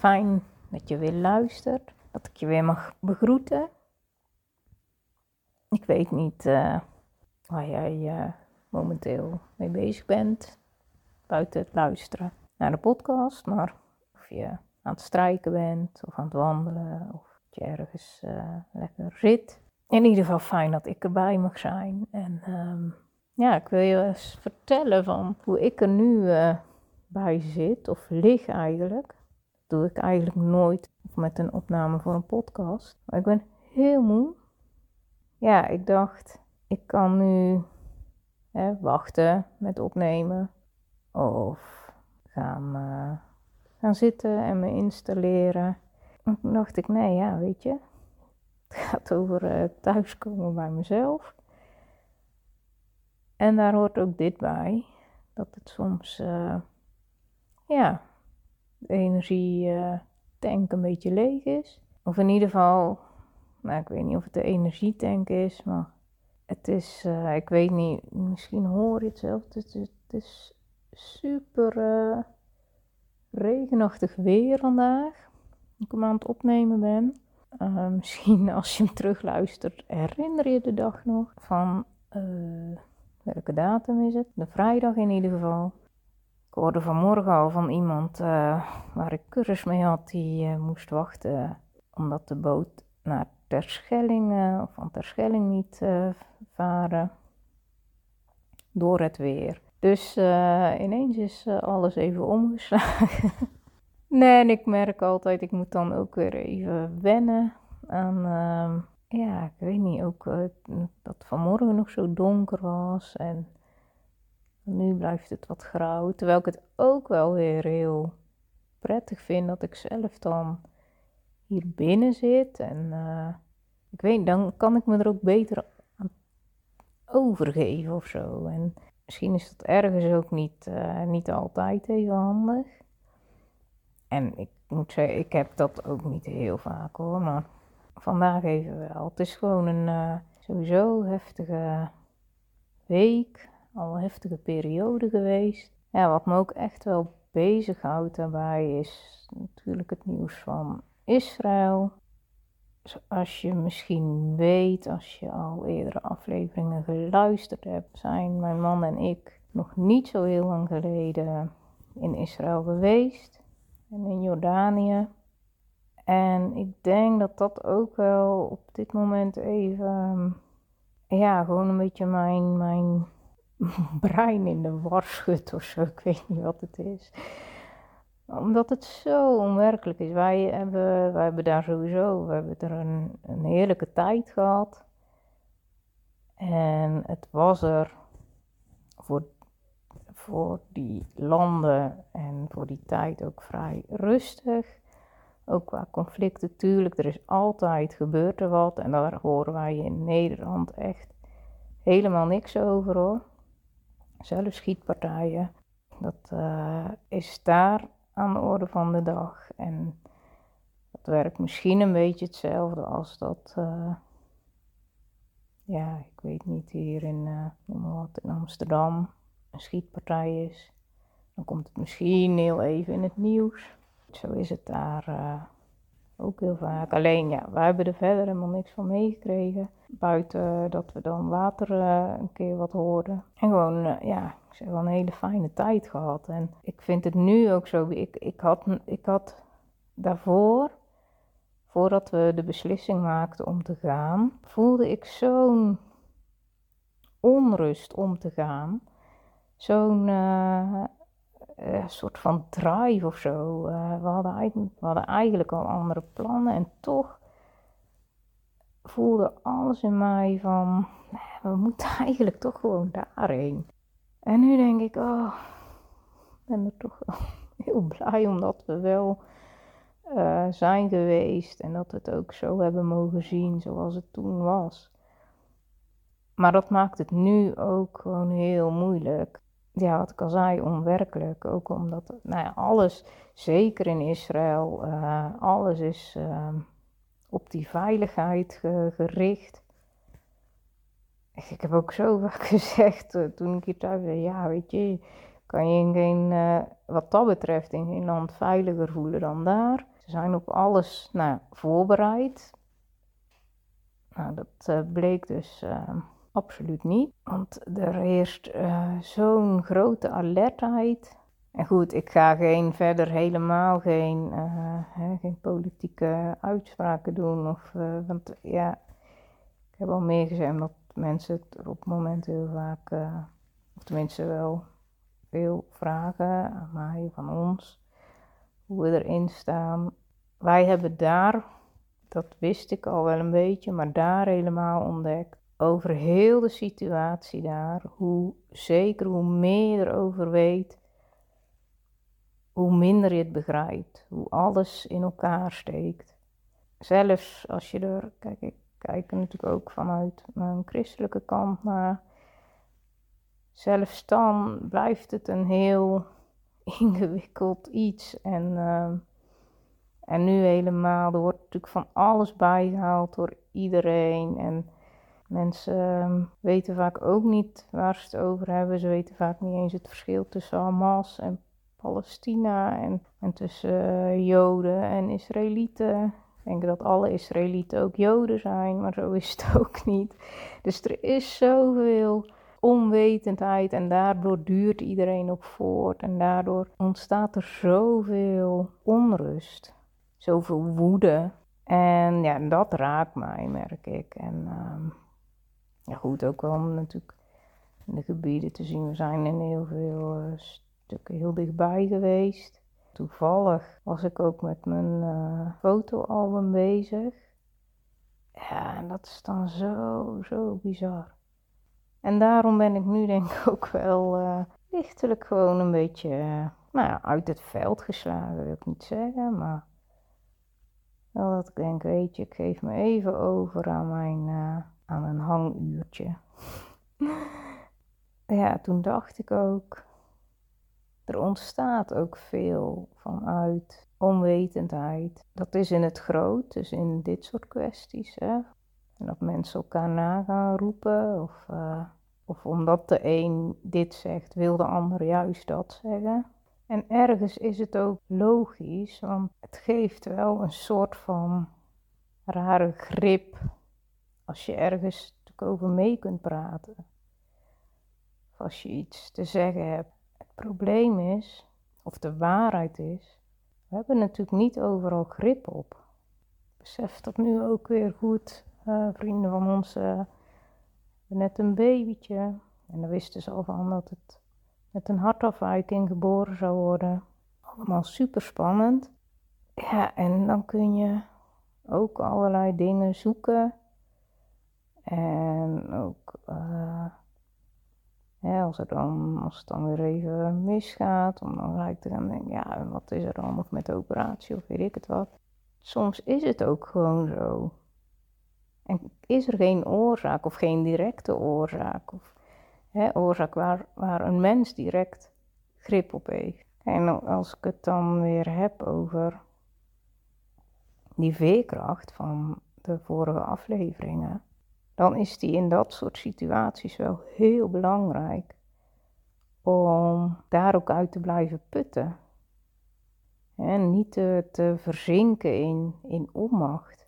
Fijn dat je weer luistert, dat ik je weer mag begroeten. Ik weet niet uh, waar jij uh, momenteel mee bezig bent, buiten het luisteren naar de podcast, maar of je aan het strijken bent of aan het wandelen of je ergens uh, lekker zit. In ieder geval fijn dat ik erbij mag zijn. En um, ja, ik wil je eens vertellen van hoe ik er nu bij zit, of lig eigenlijk doe ik eigenlijk nooit met een opname voor een podcast. Maar ik ben heel moe. Ja, ik dacht, ik kan nu hè, wachten met opnemen. Of gaan, uh, gaan zitten en me installeren. En toen dacht ik, nee, ja, weet je. Het gaat over uh, thuiskomen bij mezelf. En daar hoort ook dit bij. Dat het soms, uh, ja, de energietank een beetje leeg is. Of in ieder geval, nou, ik weet niet of het de energietank is, maar het is, uh, ik weet niet, misschien hoor je het zelf. Het is, super uh, regenachtig weer vandaag. Ik hem aan het opnemen ben. Misschien als je hem terugluistert, herinner je de dag nog van welke datum is het? De vrijdag in ieder geval. Ik hoorde vanmorgen al van iemand uh, waar ik cursus mee had, die uh, moest wachten omdat de boot naar Terschelling uh, of van Terschelling niet varen door het weer. Dus ineens is alles even omgeslagen. nee, en ik merk altijd, ik moet dan ook weer even wennen aan, ehm, ja, ik weet niet, ook dat vanmorgen nog zo donker was en nu blijft het wat grauw. Terwijl ik het ook wel weer heel prettig vind dat ik zelf dan hier binnen zit. En uh, ik weet, dan kan ik me er ook beter aan overgeven of zo. En misschien is dat ergens ook niet, uh, niet altijd even handig. En ik moet zeggen, ik heb dat ook niet heel vaak hoor. Maar vandaag even wel. Het is gewoon een uh, sowieso heftige week al heftige periode geweest. Ja, wat me ook echt wel bezighoudt daarbij is natuurlijk het nieuws van Israël. Zoals je misschien weet, als je al eerdere afleveringen geluisterd hebt, zijn mijn man en ik nog niet zo heel lang geleden in Israël geweest en in Jordanië. En ik denk dat dat ook wel op dit moment even, ja, gewoon een beetje mijn, mijn brein in de war schudt of zo. Ik weet niet wat het is. Omdat het zo onwerkelijk is. Wij hebben, wij hebben daar sowieso, we hebben er een, een heerlijke tijd gehad. En het was er voor, voor die landen en voor die tijd ook vrij rustig. Ook qua conflicten, tuurlijk, er is altijd gebeurd er wat. En daar horen wij in Nederland echt helemaal niks over hoor zelfs schietpartijen. Dat uh, is daar aan de orde van de dag. En dat werkt misschien een beetje hetzelfde als dat, uh, ja, ik weet niet, hier in, uh, wat, in Amsterdam een schietpartij is. Dan komt het misschien heel even in het nieuws. Zo is het daar ook heel vaak. Alleen ja, wij hebben er verder helemaal niks van meegekregen. Buiten dat we dan later uh, een keer wat hoorden. En gewoon, uh, ja, ik zeg wel een hele fijne tijd gehad. En ik vind het nu ook zo. Ik, ik, had, ik had daarvoor, voordat we de beslissing maakten om te gaan, voelde ik zo'n onrust om te gaan. Zo'n uh, uh, soort van drive of zo. Uh, we, hadden eigenlijk, al andere plannen en toch voelde alles in mij van, we moeten eigenlijk toch gewoon daarheen. En nu denk ik, oh, ik ben er toch heel blij omdat we wel uh, zijn geweest en dat we het ook zo hebben mogen zien zoals het toen was. Maar dat maakt het nu ook gewoon heel moeilijk. Ja, wat ik al zei, onwerkelijk. Ook omdat nou ja, alles, zeker in Israël, uh, alles is uh, op die veiligheid ge gericht. Ik heb ook zo vaak gezegd uh, toen ik hier thuis zei, ja weet je, kan je in geen, uh, wat dat betreft in geen land veiliger voelen dan daar. Ze zijn op alles nou, voorbereid. Nou, dat bleek dus absoluut niet, want er heerst zo'n grote alertheid. En goed, ik ga geen, verder helemaal geen, hè, geen politieke uitspraken doen. Of, want ja, ik heb al meer gezegd dat mensen het op het moment heel vaak, of tenminste wel veel vragen aan mij, van ons, hoe we erin staan. Wij hebben daar, dat wist ik al wel een beetje, maar daar helemaal ontdekt over heel de situatie daar, hoe zeker hoe meer je erover weet, hoe minder je het begrijpt, hoe alles in elkaar steekt. Zelfs als je er, kijk, ik kijken natuurlijk ook vanuit mijn christelijke kant. Maar zelfs dan blijft het een heel ingewikkeld iets. En, uh, en nu helemaal, er wordt natuurlijk van alles bijgehaald door iedereen. En mensen uh, weten vaak ook niet waar ze het over hebben. Ze weten vaak niet eens het verschil tussen Hamas en Palestina. En, en tussen uh, Joden en Israëlieten denken dat alle Israëlieten ook Joden zijn, maar zo is het ook niet. Dus er is zoveel onwetendheid en daardoor duurt iedereen op voort en daardoor ontstaat er zoveel onrust, zoveel woede. En ja, dat raakt mij, merk ik. En uh, ja, goed, ook wel natuurlijk de gebieden te zien. We zijn in heel veel uh, stukken heel dichtbij geweest. Toevallig was ik ook met mijn uh, fotoalbum bezig. Ja, en dat is dan zo, zo bizar. En daarom ben ik nu denk ik ook wel uh, lichtelijk gewoon een beetje, nou ja, uit het veld geslagen, wil ik niet zeggen, maar wel dat ik denk, weet je, ik geef me even over aan mijn, aan een hanguurtje. ja, toen dacht ik ook, er ontstaat ook veel vanuit onwetendheid. Dat is in het groot, dus in dit soort kwesties. Hè? En dat mensen elkaar na gaan roepen. Of, uh, of omdat de een dit zegt, wil de ander juist dat zeggen. En ergens is het ook logisch, want het geeft wel een soort van rare grip als je ergens over mee kunt praten. Of als je iets te zeggen hebt probleem is, of de waarheid is, we hebben natuurlijk niet overal grip op. Besef dat nu ook weer goed. Uh, vrienden van ons uh, net een babytje. En dan wisten ze al van dat het met een hartafwijking geboren zou worden. Allemaal super spannend. Ja, en dan kun je ook allerlei dingen zoeken. En ook uh, als, er dan, als het dan weer even misgaat, om dan gelijk te gaan denken, ja, wat is er dan met de operatie of weet ik het wat. Soms is het ook gewoon zo. En is er geen oorzaak of geen directe oorzaak, of hè, oorzaak waar, waar een mens direct grip op heeft. En als ik het dan weer heb over die veerkracht van de vorige afleveringen, dan is die in dat soort situaties wel heel belangrijk om daar ook uit te blijven putten. En niet te, te verzinken in, in onmacht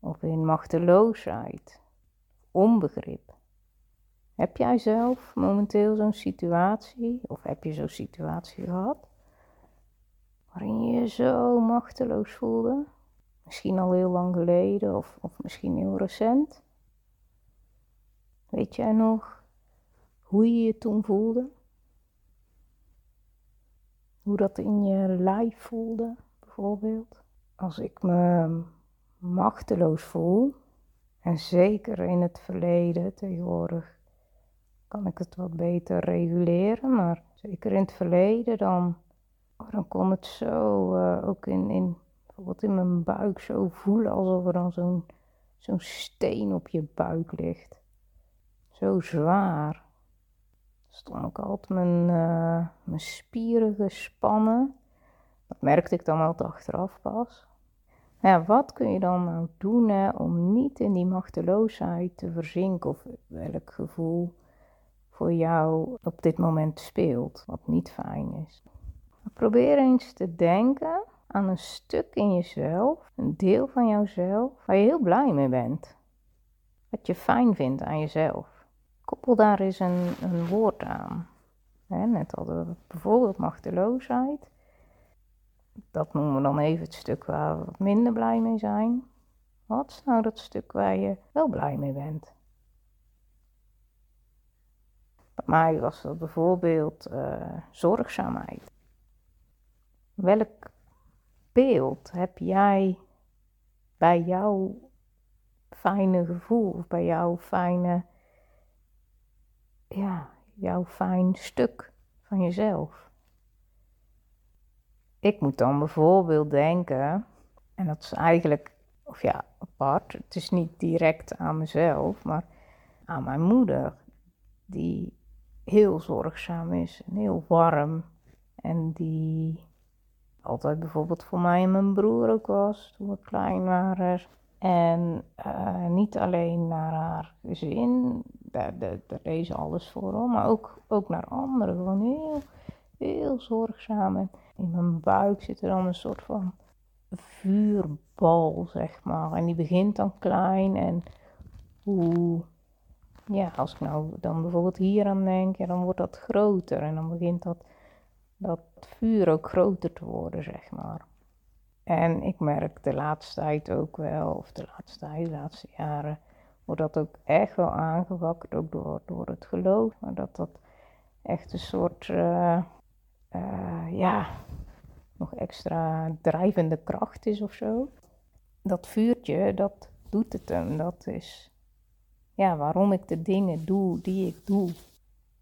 of in machteloosheid, onbegrip. Heb jij zelf momenteel zo'n situatie, of heb je zo'n situatie gehad, waarin je je zo machteloos voelde? Misschien al heel lang geleden of, of misschien heel recent. Weet jij nog hoe je je toen voelde? Hoe dat in je lijf voelde, bijvoorbeeld? Als ik me machteloos voel, en zeker in het verleden tegenwoordig kan ik het wat beter reguleren, maar zeker in het verleden dan dan kon het zo uh, ook in, in, bijvoorbeeld in mijn buik zo voelen alsof er dan zo'n zo'n steen op je buik ligt. Zo zwaar. Stond ook altijd mijn, uh, mijn spieren gespannen. Dat merkte ik dan altijd achteraf pas. Ja, wat kun je dan nou doen om niet in die machteloosheid te verzinken of welk gevoel voor jou op dit moment speelt, wat niet fijn is? Probeer eens te denken aan een stuk in jezelf, een deel van jouzelf, waar je heel blij mee bent. Wat je fijn vindt aan jezelf. Koppel daar eens een, een woord aan. net hadden bijvoorbeeld machteloosheid. Dat noemen we dan even het stuk waar we wat minder blij mee zijn. Wat is nou dat stuk waar je wel blij mee bent? Bij mij was dat bijvoorbeeld uh, zorgzaamheid. Welk beeld heb jij bij jouw fijne gevoel of bij jouw fijne, ja, jouw fijn stuk van jezelf? Ik moet dan bijvoorbeeld denken, en dat is eigenlijk, of ja, apart, het is niet direct aan mezelf, maar aan mijn moeder, die heel zorgzaam is en heel warm en die altijd bijvoorbeeld voor mij en mijn broer ook was toen we klein waren. En uh, niet alleen naar haar gezin, daar, deed alles voor maar ook, ook naar anderen. Gewoon heel, heel zorgzaam. In mijn buik zit er dan een soort van vuurbal, zeg maar. En die begint dan klein en hoe, ja, als ik nou dan bijvoorbeeld hier aan denk, ja, dan wordt dat groter en dan begint dat dat vuur ook groter te worden, zeg maar. En ik merk de laatste tijd ook wel, of de laatste tijd, de laatste jaren, wordt dat ook echt wel aangewakkerd, ook door, door het geloof. Maar dat dat echt een soort, uh, uh, ja, nog extra drijvende kracht is of zo. Dat vuurtje, dat doet het hem. Dat is, ja, waarom ik de dingen doe die ik doe.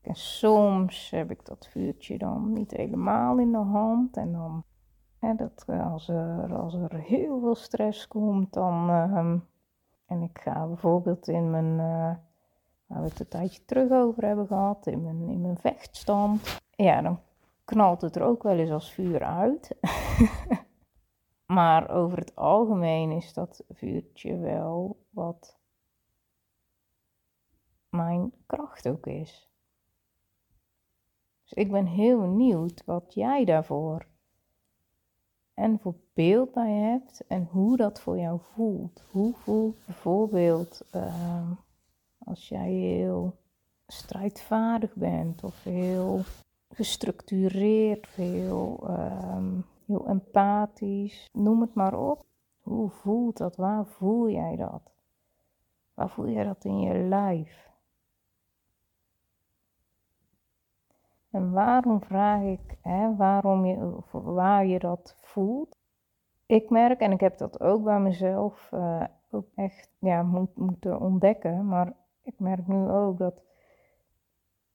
En soms heb ik dat vuurtje dan niet helemaal in de hand. En dan, dat, eh, als, er, als er heel veel stress komt, dan. Uh, en ik ga bijvoorbeeld in mijn. Uh, waar we het een tijdje terug over hebben gehad, in mijn, in mijn vechtstand. Ja, dan knalt het er ook wel eens als vuur uit. maar over het algemeen is dat vuurtje wel wat mijn kracht ook is. Dus ik ben heel benieuwd wat jij daarvoor en voor beeld bij hebt en hoe dat voor jou voelt. Hoe voelt bijvoorbeeld ehm, als jij heel strijdvaardig bent of heel gestructureerd, heel, um, heel empathisch, noem het maar op. Hoe voelt dat? Waar voel jij dat? Waar voel jij dat in je lijf? En waarom vraag ik waarom je, waar je dat voelt? Ik merk, en ik heb dat ook bij mezelf uh, ook echt ja, moet, moeten ontdekken, maar ik merk nu ook dat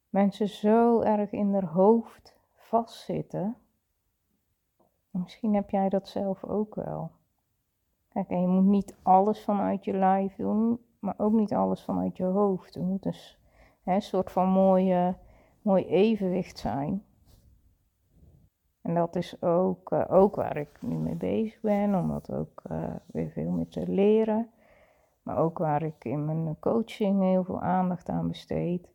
mensen zo erg in hun hoofd vastzitten. Misschien heb jij dat zelf ook wel. Kijk, en je moet niet alles vanuit je lijf doen, maar ook niet alles vanuit je hoofd. Er moet een, hè, soort van mooie mooi evenwicht zijn. En dat is ook, uh, ook waar ik nu mee bezig ben, om dat ook uh, weer veel meer te leren. Maar ook waar ik in mijn coaching heel veel aandacht aan besteed.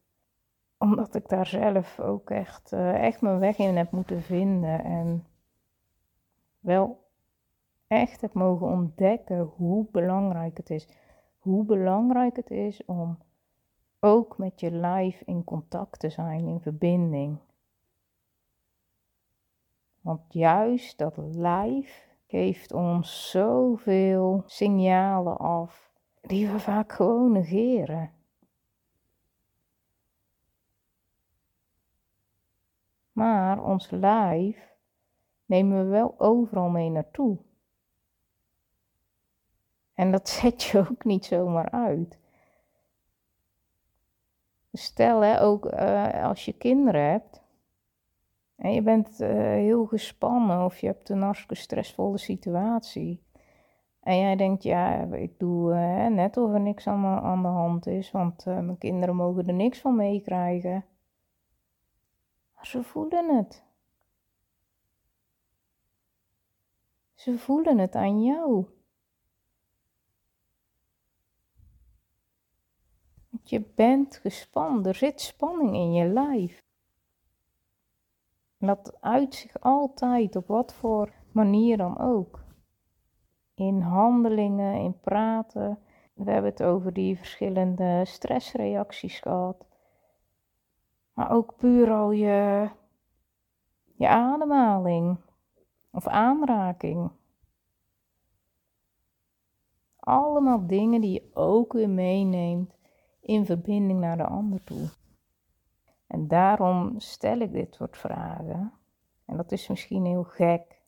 Omdat ik daar zelf ook echt, uh, echt mijn weg in heb moeten vinden. En wel echt heb mogen ontdekken hoe belangrijk het is. Hoe belangrijk het is om ook met je lijf in contact te zijn, in verbinding. Want juist dat lijf geeft ons zoveel signalen af die we vaak gewoon negeren. Maar ons lijf nemen we wel overal mee naartoe. En dat zet je ook niet zomaar uit. Stel hè, ook uh, als je kinderen hebt En je bent uh, heel gespannen of je hebt een hartstikke stressvolle situatie. En jij denkt, ja, ik doe uh, net of er niks aan, aan de hand is, want mijn kinderen mogen er niks van meekrijgen. Ze voelen het. Ze voelen het aan jou. Je bent gespannen, er zit spanning in je lijf. Dat uit zich altijd, op wat voor manier dan ook. In handelingen, in praten. We hebben het over die verschillende stressreacties gehad. Maar ook puur al je, je ademhaling of aanraking. Allemaal dingen die je ook weer meeneemt in verbinding naar de ander toe. En daarom stel ik dit soort vragen. En dat is misschien heel gek.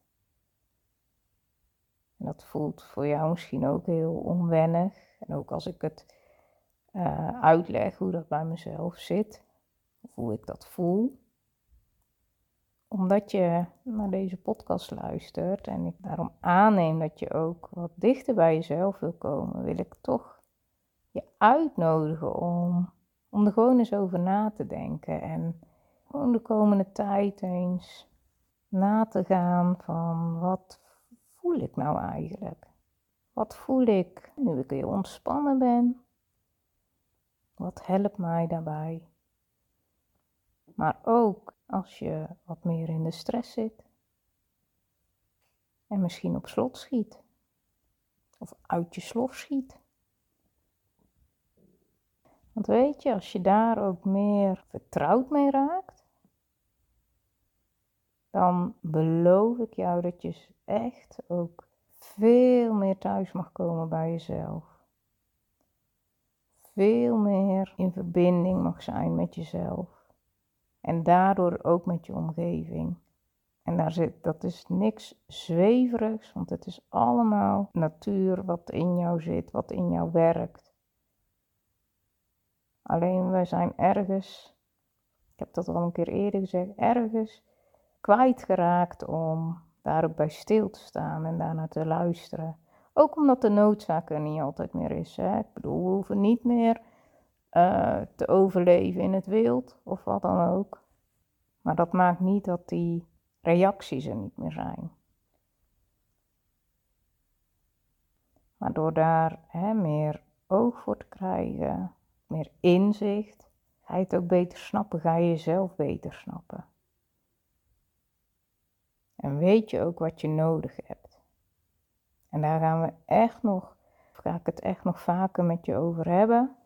En dat voelt voor jou misschien ook heel onwennig. En ook als ik het uh, uitleg hoe dat bij mezelf zit, hoe ik dat voel. Omdat je naar deze podcast luistert en ik daarom aanneem dat je ook wat dichter bij jezelf wil komen, wil ik toch je uitnodigen om om er gewoon eens over na te denken en gewoon de komende tijd eens na te gaan van wat voel ik nou eigenlijk? Wat voel ik nu ik weer ontspannen ben? Wat helpt mij daarbij? Maar ook als je wat meer in de stress zit en misschien op slot schiet of uit je slof schiet. Want weet je, als je daar ook meer vertrouwd mee raakt, dan beloof ik jou dat je echt ook veel meer thuis mag komen bij jezelf. Veel meer in verbinding mag zijn met jezelf. En daardoor ook met je omgeving. En daar zit, dat is niks zweverigs, want het is allemaal natuur wat in jou zit, wat in jou werkt. Alleen wij zijn ergens, ik heb dat al een keer eerder gezegd, ergens kwijtgeraakt om daar ook bij stil te staan en daarnaar te luisteren. Ook omdat de noodzaak er niet altijd meer is. Hè? Ik bedoel, we hoeven niet meer uh, te overleven in het wild of wat dan ook. Maar dat maakt niet dat die reacties er niet meer zijn. Maar door daar hè, meer oog voor te krijgen, meer inzicht. Ga je het ook beter snappen, ga je jezelf beter snappen. En weet je ook wat je nodig hebt. En daar gaan we echt nog, ga ik het echt nog vaker met je over hebben.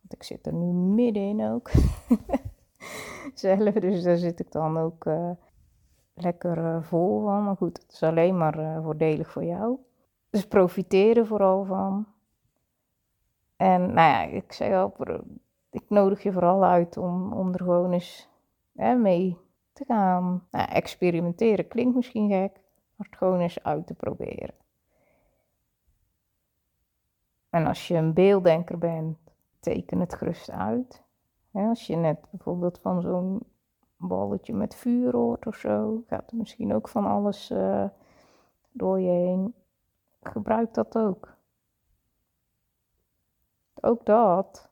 Want ik zit er nu middenin ook. Zelf, dus daar zit ik dan ook uh, lekker uh, vol van. Maar goed, het is alleen maar uh, voordelig voor jou. Dus profiteer er vooral van. En nou ja, ik zei al, ik nodig je vooral uit om, om er gewoon eens hè, mee te gaan. Nou, experimenteren klinkt misschien gek, maar het gewoon eens uit te proberen. En als je een beelddenker bent, teken het gerust uit. als je net bijvoorbeeld van zo'n balletje met vuur hoort of zo, gaat er misschien ook van alles uh, door je heen. Gebruik dat ook ook dat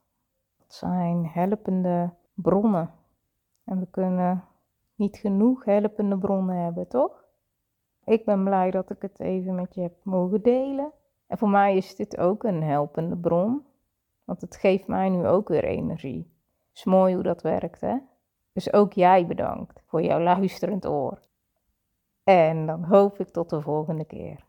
zijn helpende bronnen. En we kunnen niet genoeg helpende bronnen hebben, toch? Ik ben blij dat ik het even met je heb mogen delen. En voor mij is dit ook een helpende bron, want het geeft mij nu ook weer energie. Is mooi hoe dat werkt, hè? Dus ook jij bedankt voor jouw luisterend oor. En dan hoop ik tot de volgende keer.